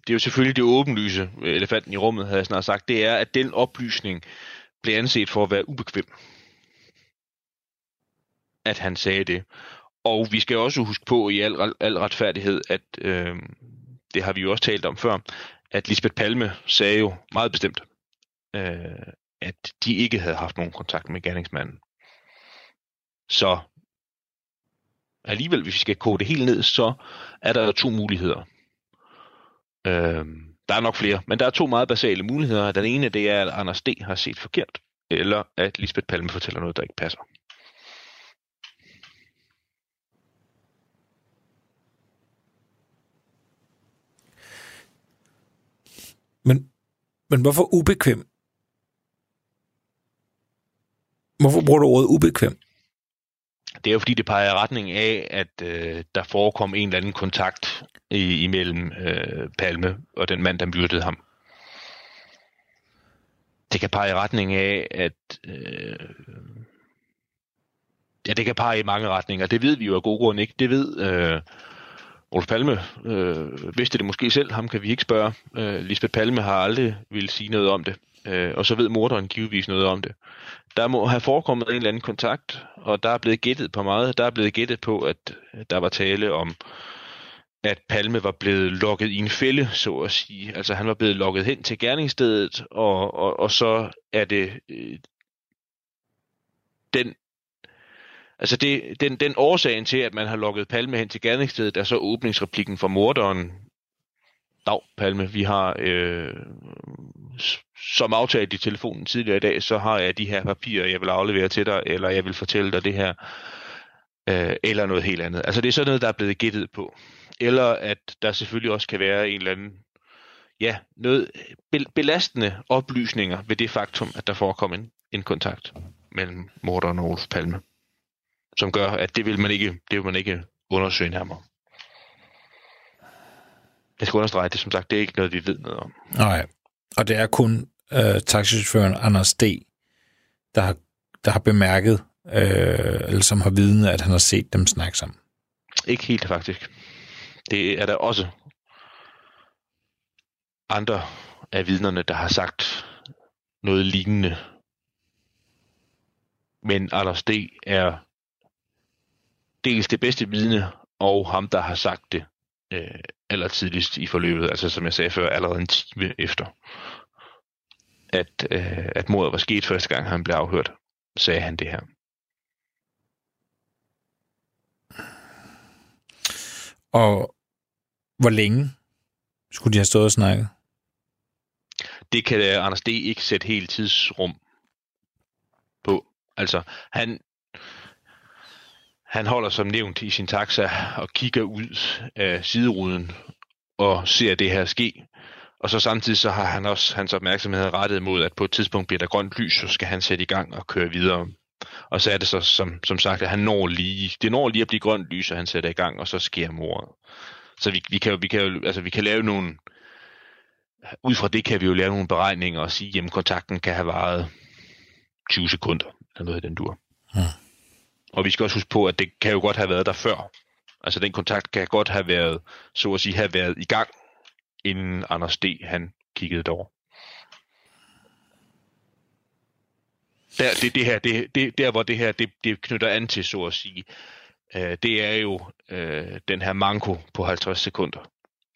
det er jo selvfølgelig det åbenlyse, øh, elefanten i rummet, havde jeg snart sagt, det er, at den oplysning blev anset for at være ubekvem. At han sagde det. Og vi skal også huske på i al, al retfærdighed, at øh, det har vi jo også talt om før, at Lisbeth Palme sagde jo meget bestemt, øh, at de ikke havde haft nogen kontakt med gerningsmanden. Så alligevel, hvis vi skal kode det helt ned, så er der to muligheder. Øhm, der er nok flere, men der er to meget basale muligheder. Den ene, det er, at Anders D. har set forkert, eller at Lisbeth Palme fortæller noget, der ikke passer. Men, men hvorfor ubekvem? Hvorfor bruger du ordet ubekvem? Det er jo fordi, det peger i retning af, at øh, der forekom en eller anden kontakt i, imellem øh, Palme og den mand, der myrdede ham. Det kan pege i retning af, at... Øh, ja, det kan pege i mange retninger. Det ved vi jo af gode grunde ikke. Det ved øh, Rolf Palme øh, vidste det måske selv, ham kan vi ikke spørge. Øh, Lisbeth Palme har aldrig ville sige noget om det, øh, og så ved morderen givetvis noget om det. Der må have forekommet en eller anden kontakt, og der er blevet gættet på meget. Der er blevet gættet på, at der var tale om, at Palme var blevet lukket i en fælde, så at sige. Altså han var blevet lukket hen til gerningsstedet, og, og, og så er det øh, den Altså det, den, den årsagen til, at man har lukket Palme hen til gerningsstedet, er så åbningsreplikken fra morderen. Dag, Palme, vi har, øh, som aftalt i telefonen tidligere i dag, så har jeg de her papirer, jeg vil aflevere til dig, eller jeg vil fortælle dig det her, øh, eller noget helt andet. Altså det er sådan noget, der er blevet gættet på. Eller at der selvfølgelig også kan være en eller anden, ja, noget belastende oplysninger ved det faktum, at der forekom en, en kontakt mellem morderen og Olf Palme som gør, at det vil man ikke, det vil man ikke undersøge nærmere. Jeg skal understrege, det som sagt, det er ikke noget, vi ved noget om. Nej, og det er kun øh, taxichaufføren Anders D., der har, der har bemærket, øh, eller som har vidnet, at han har set dem snakke sammen. Ikke helt faktisk. Det er der også andre af vidnerne, der har sagt noget lignende. Men Anders D. er dels det bedste vidne, og ham, der har sagt det øh, aller tidligst i forløbet, altså som jeg sagde før, allerede en time efter, at, øh, at mordet var sket første gang, han blev afhørt, sagde han det her. Og hvor længe skulle de have stået og snakket? Det kan Anders D. ikke sætte helt tidsrum på. Altså, han, han holder som nævnt i sin taxa og kigger ud af sideruden og ser det her ske. Og så samtidig så har han også hans opmærksomhed rettet mod, at på et tidspunkt bliver der grønt lys, så skal han sætte i gang og køre videre. Og så er det så som, som sagt, at han når lige, det når lige at blive grønt lys, og han sætter i gang, og så sker mordet. Så vi, vi, kan jo, vi, kan jo, altså, vi kan lave nogle, ud fra det kan vi jo lave nogle beregninger og sige, at kontakten kan have varet 20 sekunder, eller noget i den dur. Hmm. Og vi skal også huske på, at det kan jo godt have været der før. Altså den kontakt kan godt have været, så at sige, have været i gang, inden Anders D. han kiggede derover. Der, det, det her, det, det, der hvor det her det, det knytter an til, så at sige, øh, det er jo øh, den her manko på 50 sekunder,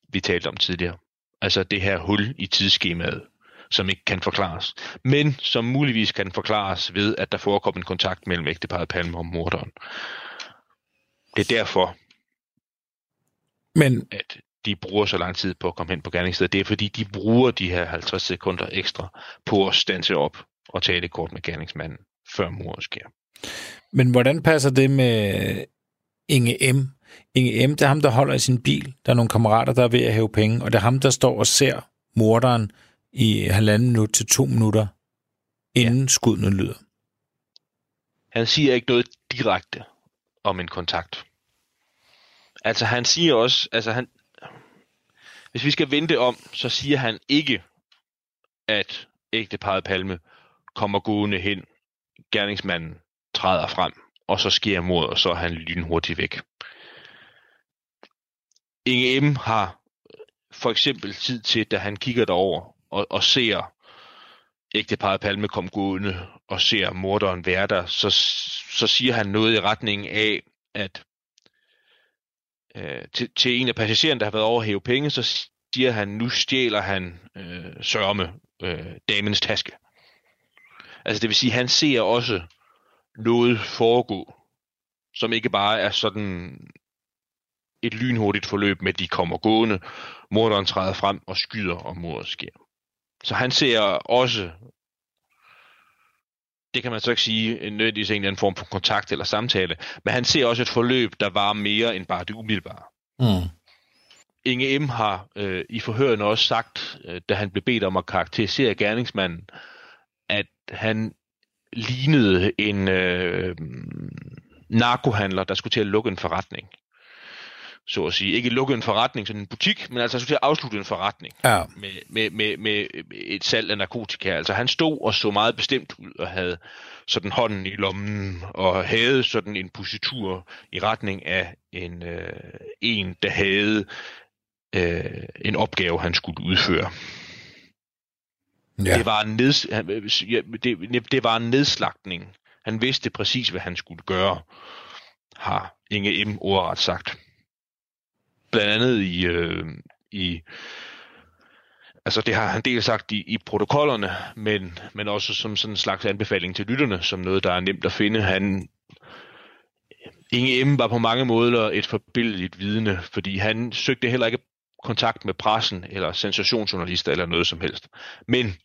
vi talte om tidligere. Altså det her hul i tidsskemaet, som ikke kan forklares, men som muligvis kan forklares ved, at der forekom en kontakt mellem ægteparet Palme og morderen. Det er derfor, men, at de bruger så lang tid på at komme hen på gerningsstedet. Det er fordi, de bruger de her 50 sekunder ekstra på at stanse op og tale kort med gerningsmanden, før mordet sker. Men hvordan passer det med Inge M? Inge M, det er ham, der holder i sin bil. Der er nogle kammerater, der er ved at hæve penge, og det er ham, der står og ser morderen i halvanden minut til to minutter, inden ja. skuddene lyder. Han siger ikke noget direkte om en kontakt. Altså han siger også, altså han, hvis vi skal vente om, så siger han ikke, at ægteparet Palme kommer gående hen, gerningsmanden træder frem, og så sker mordet, og så er han lynhurtigt væk. Inge M. har for eksempel tid til, da han kigger derover, og, og ser ægteparet Palme komme gående og ser morderen være der, så, så siger han noget i retning af, at øh, til, til en af passagererne, der har været over at hæve penge, så siger han, nu stjæler han øh, sørme øh, damens taske. Altså det vil sige, han ser også noget foregå, som ikke bare er sådan et lynhurtigt forløb med, at de kommer gående, morderen træder frem og skyder, og mordet sker. Så han ser også, det kan man så ikke sige, nødvendigvis en eller anden form for kontakt eller samtale, men han ser også et forløb, der var mere end bare det umiddelbare. Mm. Inge M. har øh, i forhørene også sagt, øh, da han blev bedt om at karakterisere gerningsmanden, at han lignede en øh, narkohandler, der skulle til at lukke en forretning. Så at sige. Ikke lukke en forretning, sådan en butik, men altså til at afslutte en forretning Ja. med, med, med, med et salg af narkotika. Altså han stod og så meget bestemt ud og havde sådan hånden i lommen og havde sådan en positur i retning af en, øh, en der havde øh, en opgave, han skulle udføre. Ja. Det, var en neds, han- ja, det, det var en nedslagning. Han vidste præcis, hvad han skulle gøre, har Inge M. ordret sagt. Blandt andet i, øh, i altså det har han dels sagt i, i protokollerne, men, men også som sådan en slags anbefaling til lytterne, som noget, der er nemt at finde. Han, Inge M. var på mange måder et forbilledeligt vidne, fordi han søgte heller ikke kontakt med pressen eller sensationsjournalister eller noget som helst. Men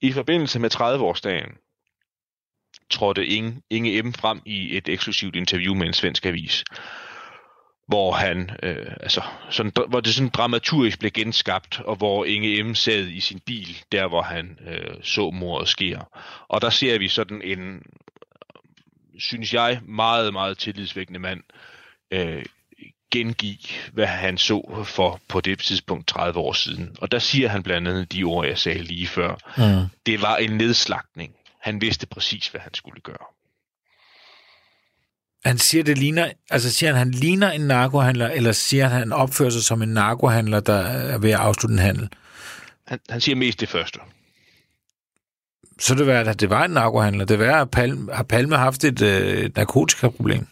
i forbindelse med 30-årsdagen trådte Inge, Inge M. frem i et eksklusivt interview med en svensk avis, hvor han, øh, altså, sådan, hvor det sådan dramaturgisk blev genskabt, og hvor Inge M. sad i sin bil, der hvor han øh, så mordet sker. Og der ser vi sådan en, synes jeg, meget, meget tillidsvækkende mand øh, gengive, hvad han så for på det tidspunkt 30 år siden. Og der siger han blandt andet de ord, jeg sagde lige før. Mm. Det var en nedslagning. Han vidste præcis, hvad han skulle gøre. Han siger, det ligner, altså siger han, han ligner en narkohandler, eller siger han, han opfører sig som en narkohandler, der er ved at afslutte en handel? Han, han siger mest det første. Så det var, at det var en narkohandler. Det var, at Palme, har Palme haft et øh, narkotikaproblem?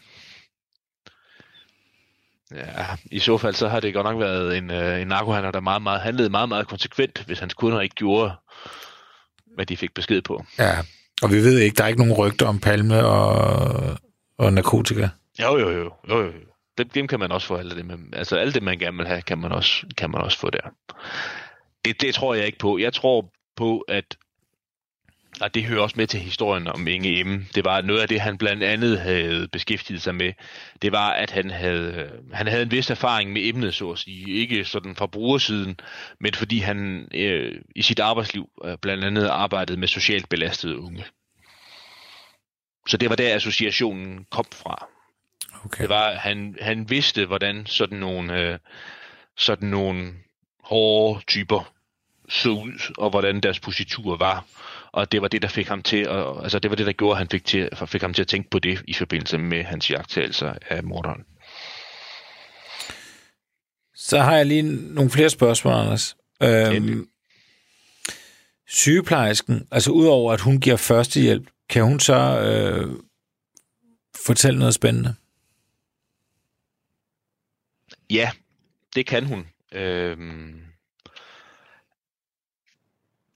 Ja, i så fald så har det godt nok været en, øh, en narkohandler, der meget, meget, handlede meget, meget konsekvent, hvis hans kunder ikke gjorde, hvad de fik besked på. Ja. Og vi ved ikke, der er ikke nogen rygter om Palme og, og narkotika. Jo, jo, jo. jo, jo. Dem, dem kan man også få. Alt det, man, altså alt det, man gerne vil have, kan man også, kan man også få der. Det, det tror jeg ikke på. Jeg tror på, at og det hører også med til historien om Inge M. Det var noget af det, han blandt andet havde beskæftiget sig med. Det var, at han havde, han havde en vis erfaring med emnet, så at sige. Ikke sådan fra brugersiden, men fordi han øh, i sit arbejdsliv øh, blandt andet arbejdede med socialt belastede unge. Så det var der, associationen kom fra. Okay. Det var, han, han vidste, hvordan sådan nogle, øh, sådan nogle hårde typer så ud, og hvordan deres positur var. Og det var det, der fik ham til, at, altså det var det, der gjorde, at han fik, til, fik ham til at tænke på det i forbindelse med hans jagttagelser af morderen. Så har jeg lige nogle flere spørgsmål, Anders. Øhm, Endelig. sygeplejersken, altså udover at hun giver førstehjælp, kan hun så øh, fortælle noget spændende? Ja, det kan hun. Øhm,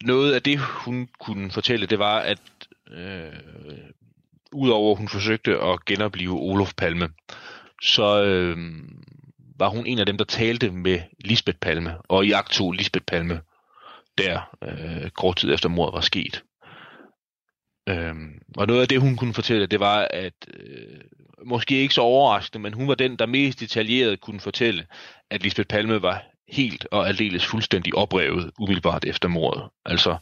noget af det, hun kunne fortælle, det var, at øh, udover hun forsøgte at genopleve Olof Palme, så øh, var hun en af dem, der talte med Lisbeth Palme, og i akt tog Lisbeth Palme, der øh, kort tid efter mordet var sket. Øhm, og noget af det, hun kunne fortælle, det var, at øh, måske ikke så overraskende, men hun var den, der mest detaljeret kunne fortælle, at Lisbeth Palme var helt og aldeles fuldstændig oprevet umiddelbart efter mordet. Altså,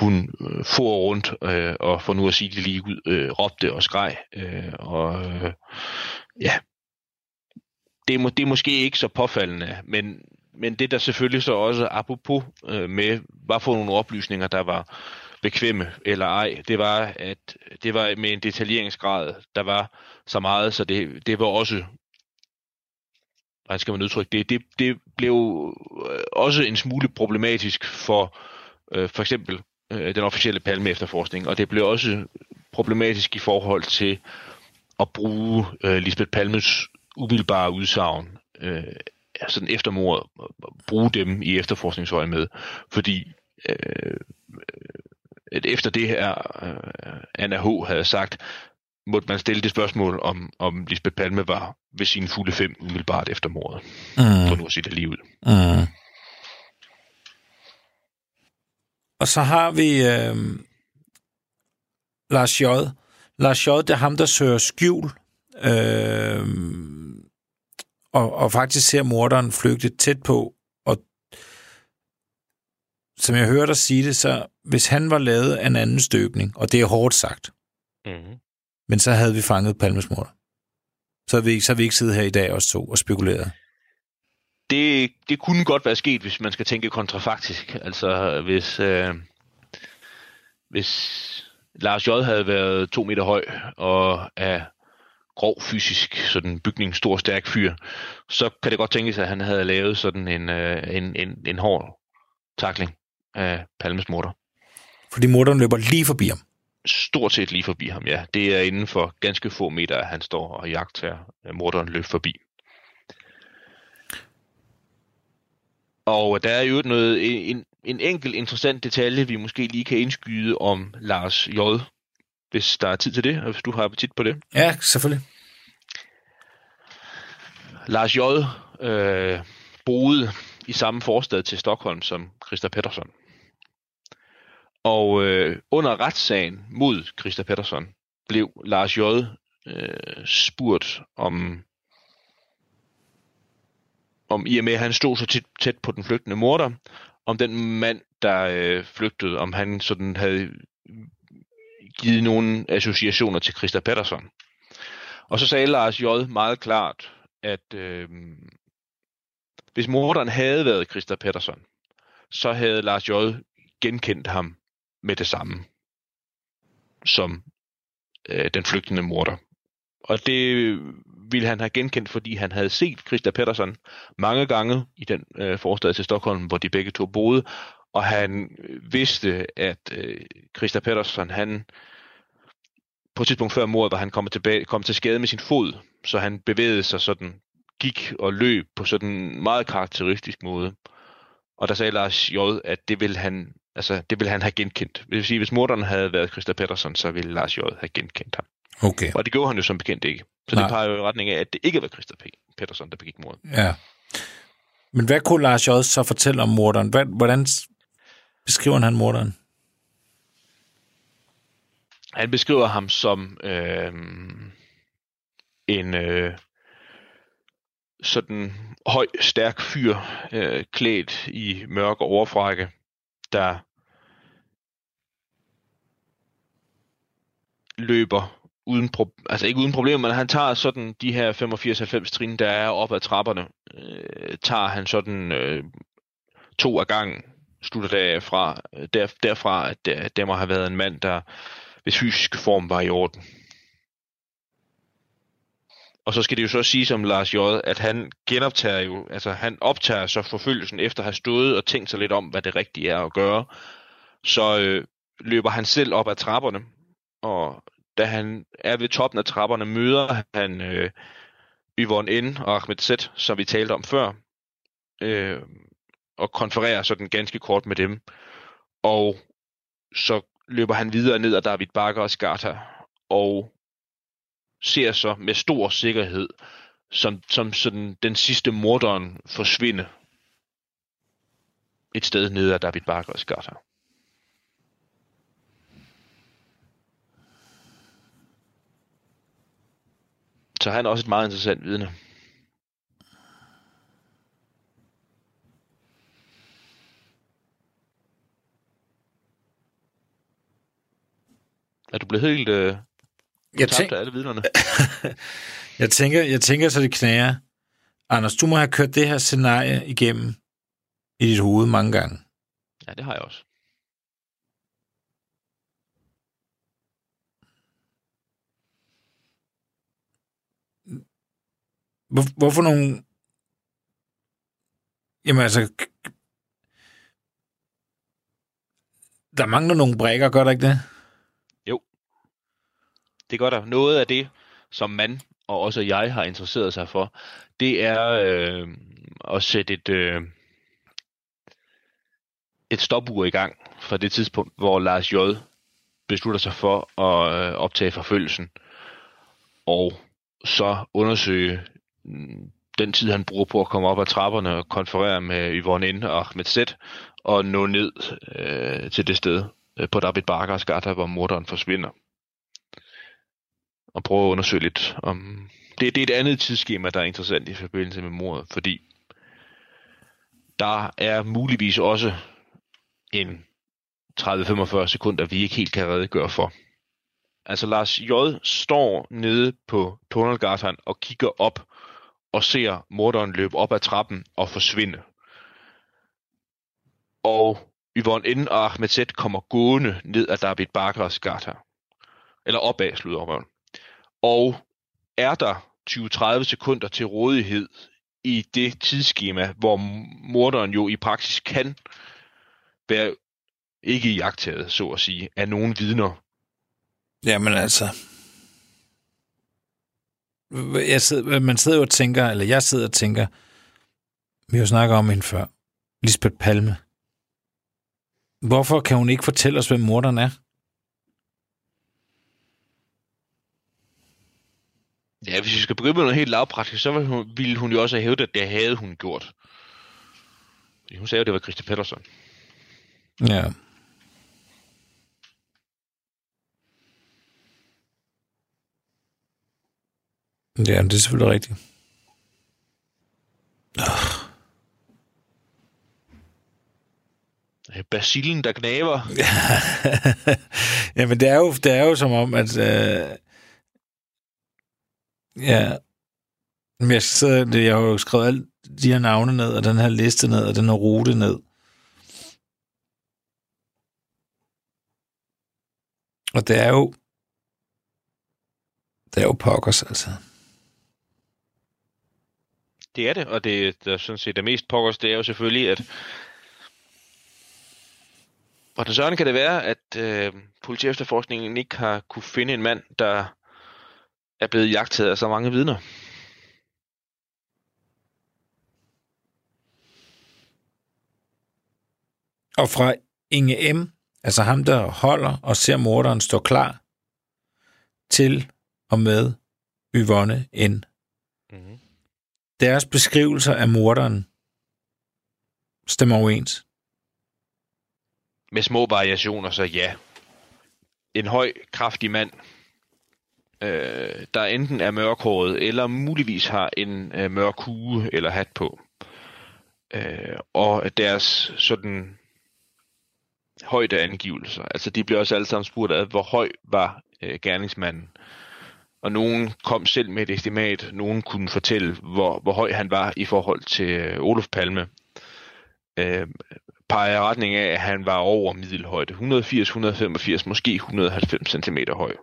hun øh, for rundt øh, og for nu at sige det lige ud, øh, råbte og skreg. Øh, og øh, ja, det er, må, det er måske ikke så påfaldende, men, men det der selvfølgelig så også apropos øh, med, hvad for nogle oplysninger, der var bekvemme eller ej, det var, at det var med en detaljeringsgrad, der var så meget, så det, det var også hvordan skal man udtrykke det, det, det blev øh, også en smule problematisk for øh, for eksempel øh, den officielle palme efterforskning, og det blev også problematisk i forhold til at bruge øh, Lisbeth Palmes umiddelbare udsagn øh, altså sådan efter mordet, bruge dem i efterforskningsøje med, fordi øh, at efter det her øh, Anna H. havde sagt, måtte man stille det spørgsmål, om, om Lisbeth Palme var ved sine fulde fem umiddelbart efter mordet. For Mm. nu at sige det lige ud. Mm. Og så har vi øh, Lars J. Lars J. det er ham, der søger skjul, øh, og, og faktisk ser morderen flygte tæt på. Som jeg hører dig sige det, så hvis han var lavet af en anden støbning, og det er hårdt sagt, Mm-hmm. men så havde vi fanget Palmes morder. Så havde vi ikke, så havde vi ikke siddet her i dag også to og spekuleret. det, det kunne godt være sket, hvis man skal tænke kontrafaktisk. Altså, hvis, øh, hvis Lars J. havde været to meter høj og er grov fysisk, sådan bygning, stor, stærk fyr, så kan det godt tænkes, at han havde lavet sådan en, øh, en, en, en hård takling af Palmes morter. Fordi morderen løber lige forbi ham. Stort set lige forbi ham, ja. Det er inden for ganske få meter, at han står og jagter morderen løb forbi. Og der er jo noget, en, en enkelt interessant detalje, vi måske lige kan indskyde om Lars J., hvis der er tid til det, og hvis du har appetit på det. Ja, selvfølgelig. Lars J. Øh, boede i samme forstad til Stockholm som Christa Pettersson. Og øh, under retssagen mod Christa Pettersson blev Lars J. Øh, spurgt om, om i og med at han stod så tæt, tæt på den flygtende morder, om den mand, der øh, flygtede, om han sådan havde givet nogle associationer til Christa Pettersson. Og så sagde Lars J. meget klart, at øh, hvis morderen havde været Christa Pettersson, så havde Lars J. genkendt ham med det samme som øh, den flygtende morder. Og det ville han have genkendt, fordi han havde set Christa Pettersson mange gange i den øh, forstad til Stockholm, hvor de begge to boede, og han øh, vidste, at øh, Christa Pettersson, han på et tidspunkt før mordet, var han kommet tilbage, kom til skade med sin fod, så han bevægede sig sådan, gik og løb på sådan en meget karakteristisk måde. Og der sagde Lars J., at det ville han, altså, det ville han have genkendt. Det vil sige, hvis morderen havde været Christa Pettersson, så ville Lars J. have genkendt ham. Okay. Og det gjorde han jo som bekendt ikke. Så Nej. det peger jo i retning af, at det ikke var Christa P- Pettersson, der begik mordet. Ja. Men hvad kunne Lars J. så fortælle om morderen? Hvordan beskriver han morderen? Han beskriver ham som øh, en øh, sådan høj, stærk fyr, øh, klædt i mørk overfrække, der løber uden pro- altså ikke uden problemer, men han tager sådan de her 85-90 trin, der er op ad trapperne, øh, tager han sådan øh, to af gangen, slutter derfra, øh, der, derfra, at øh, der, der må have været en mand, der hvis fysiske form var i orden. Og så skal det jo så sige som Lars J., at han genoptager jo, altså han optager så forfølgelsen efter at have stået og tænkt sig lidt om, hvad det rigtige er at gøre. Så øh, løber han selv op ad trapperne, og da han er ved toppen af trapperne, møder han øh, Yvonne N. og Ahmed Z., som vi talte om før, øh, og konfererer sådan ganske kort med dem. Og så løber han videre ned ad David Bakker og Skarta, og ser så med stor sikkerhed, som, som sådan den sidste morderen forsvinde et sted nede ad David Bakker og Skarta. Så han er også et meget interessant vidne. Er du blevet helt øh, Jeg, tænk, af alle vidnerne? jeg, tænker, jeg tænker, så det knager. Anders, du må have kørt det her scenarie igennem i dit hoved mange gange. Ja, det har jeg også. Hvor, hvorfor nogle... Jamen altså... Der mangler nogle brækker, gør der ikke det? Det gør der. Noget af det, som man og også jeg har interesseret sig for, det er øh, at sætte et, øh, et stopur i gang fra det tidspunkt, hvor Lars J. beslutter sig for at øh, optage forfølgelsen, og så undersøge den tid, han bruger på at komme op ad trapperne og konferere med Yvonne N. og Ahmed Z. og nå ned øh, til det sted øh, på David Barkers gata, hvor morderen forsvinder og prøve at undersøge lidt om... Det, det er et andet tidsskema, der er interessant i forbindelse med mordet, fordi der er muligvis også en 30-45 sekunder, vi ikke helt kan redegøre for. Altså Lars J. står nede på Tunnelgatan og kigger op og ser morderen løbe op ad trappen og forsvinde. Og Yvonne N. og Ahmed Z kommer gående ned ad David Bakers gata. Eller opad, slutter røven. Og er der 20-30 sekunder til rådighed i det tidsskema, hvor morderen jo i praksis kan være ikke jagtaget, så at sige, af nogen vidner. Jamen altså... Jeg sidder, man sidder jo og tænker, eller jeg sidder og tænker, vi har jo snakket om hende før, Lisbeth Palme. Hvorfor kan hun ikke fortælle os, hvem morderen er? Ja, hvis vi skal begynde med noget helt lavpraktisk, så ville hun, ville hun jo også have hævdet, at det havde hun gjort. Hun sagde jo, at det var Christi Pettersson. Ja. Ja, det er selvfølgelig rigtigt. Basillen, der knaver. ja, men det er jo, det er jo som om, at... Øh, ja, men jeg, sidder, jeg har jo skrevet alle de her navne ned, og den her liste ned, og den her rute ned. Og det er jo... Det er jo pokkers, altså. Det er det, og det, der sådan set er mest pokkers, det er jo selvfølgelig, at hvordan søren kan det være, at øh, politiefterforskningen ikke har kunne finde en mand, der er blevet jagtet af så mange vidner? Og fra Inge M., altså ham, der holder og ser morderen stå klar, til og med Yvonne N. Mm-hmm. Deres beskrivelser af morderen stemmer overens. Med små variationer, så ja. En høj, kraftig mand, øh, der enten er mørkhåret, eller muligvis har en øh, mørk hue eller hat på. Øh, og deres sådan højdeangivelser. Altså de bliver også alle sammen spurgt af, hvor høj var øh, gerningsmanden. Og nogen kom selv med et estimat, nogen kunne fortælle, hvor, hvor høj han var i forhold til øh, Olof Palme. Øh, peger i retning af, at han var over middelhøjde. 180, 185, måske 190 cm høj.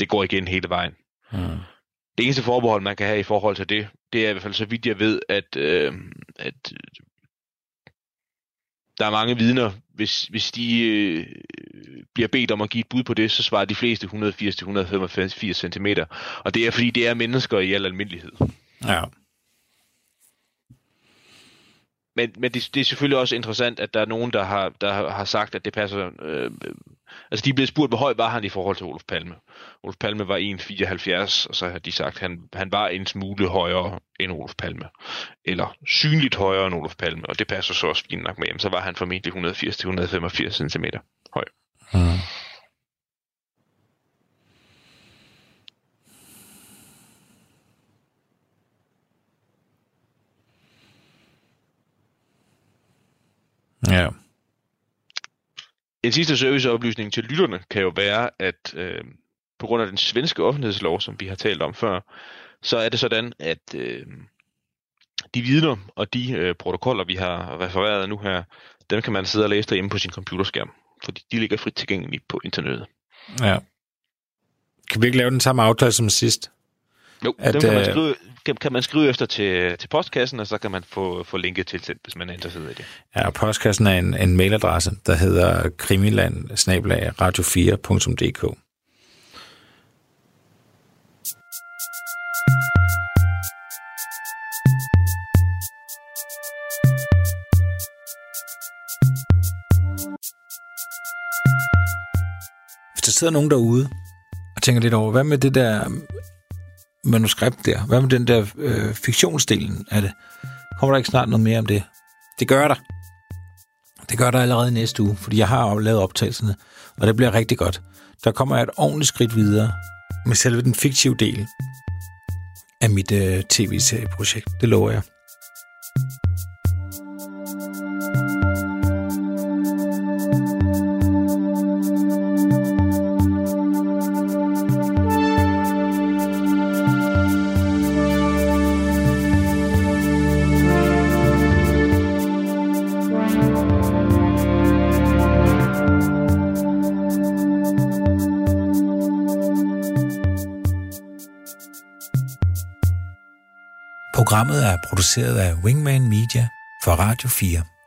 Det går igen hele vejen. Hmm. Det eneste forbehold, man kan have i forhold til det, det er i hvert fald så vidt jeg ved, at, øh, at der er mange vidner, hvis, hvis de øh, bliver bedt om at give et bud på det, så svarer de fleste 180-185 cm. Og det er fordi, det er mennesker i al almindelighed. Ja. Men, men det, det er selvfølgelig også interessant, at der er nogen, der har, der har, sagt, at det passer... Øh, altså, de er blevet spurgt, hvor høj var han i forhold til Olof Palme. Olof Palme var 1,74, og så har de sagt, at han, han var en smule højere end Olof Palme. Eller synligt højere end Olof Palme, og det passer så også fint nok med. Jamen, så var han formentlig 180-185 cm høj. Hmm. Ja. En sidste serviceoplysning til lytterne kan jo være, at øh, på grund af den svenske offentlighedslov, som vi har talt om før, så er det sådan, at øh, de vidner og de øh, protokoller, vi har refereret nu her, dem kan man sidde og læse derhjemme på sin computerskærm, fordi de ligger frit tilgængeligt på internettet. Ja. Kan vi ikke lave den samme aftale som sidst? Jo, At, dem kan man, øh, skrive, kan, kan man skrive efter til, til postkassen, og så kan man få, få linket tilsendt, hvis man er interesseret i det. Ja, og postkassen er en, en mailadresse, der hedder krimiland radio4.dk. Hvis der sidder nogen derude og tænker lidt over, hvad med det der manuskript der? Hvad med den der øh, fiktionsdelen af det? Kommer der ikke snart noget mere om det? Det gør der. Det gør der allerede næste uge, fordi jeg har lavet optagelserne, og det bliver rigtig godt. Der kommer jeg et ordentligt skridt videre med selve den fiktive del af mit øh, tv-serieprojekt. Det lover jeg. Produceret af Wingman Media for Radio 4.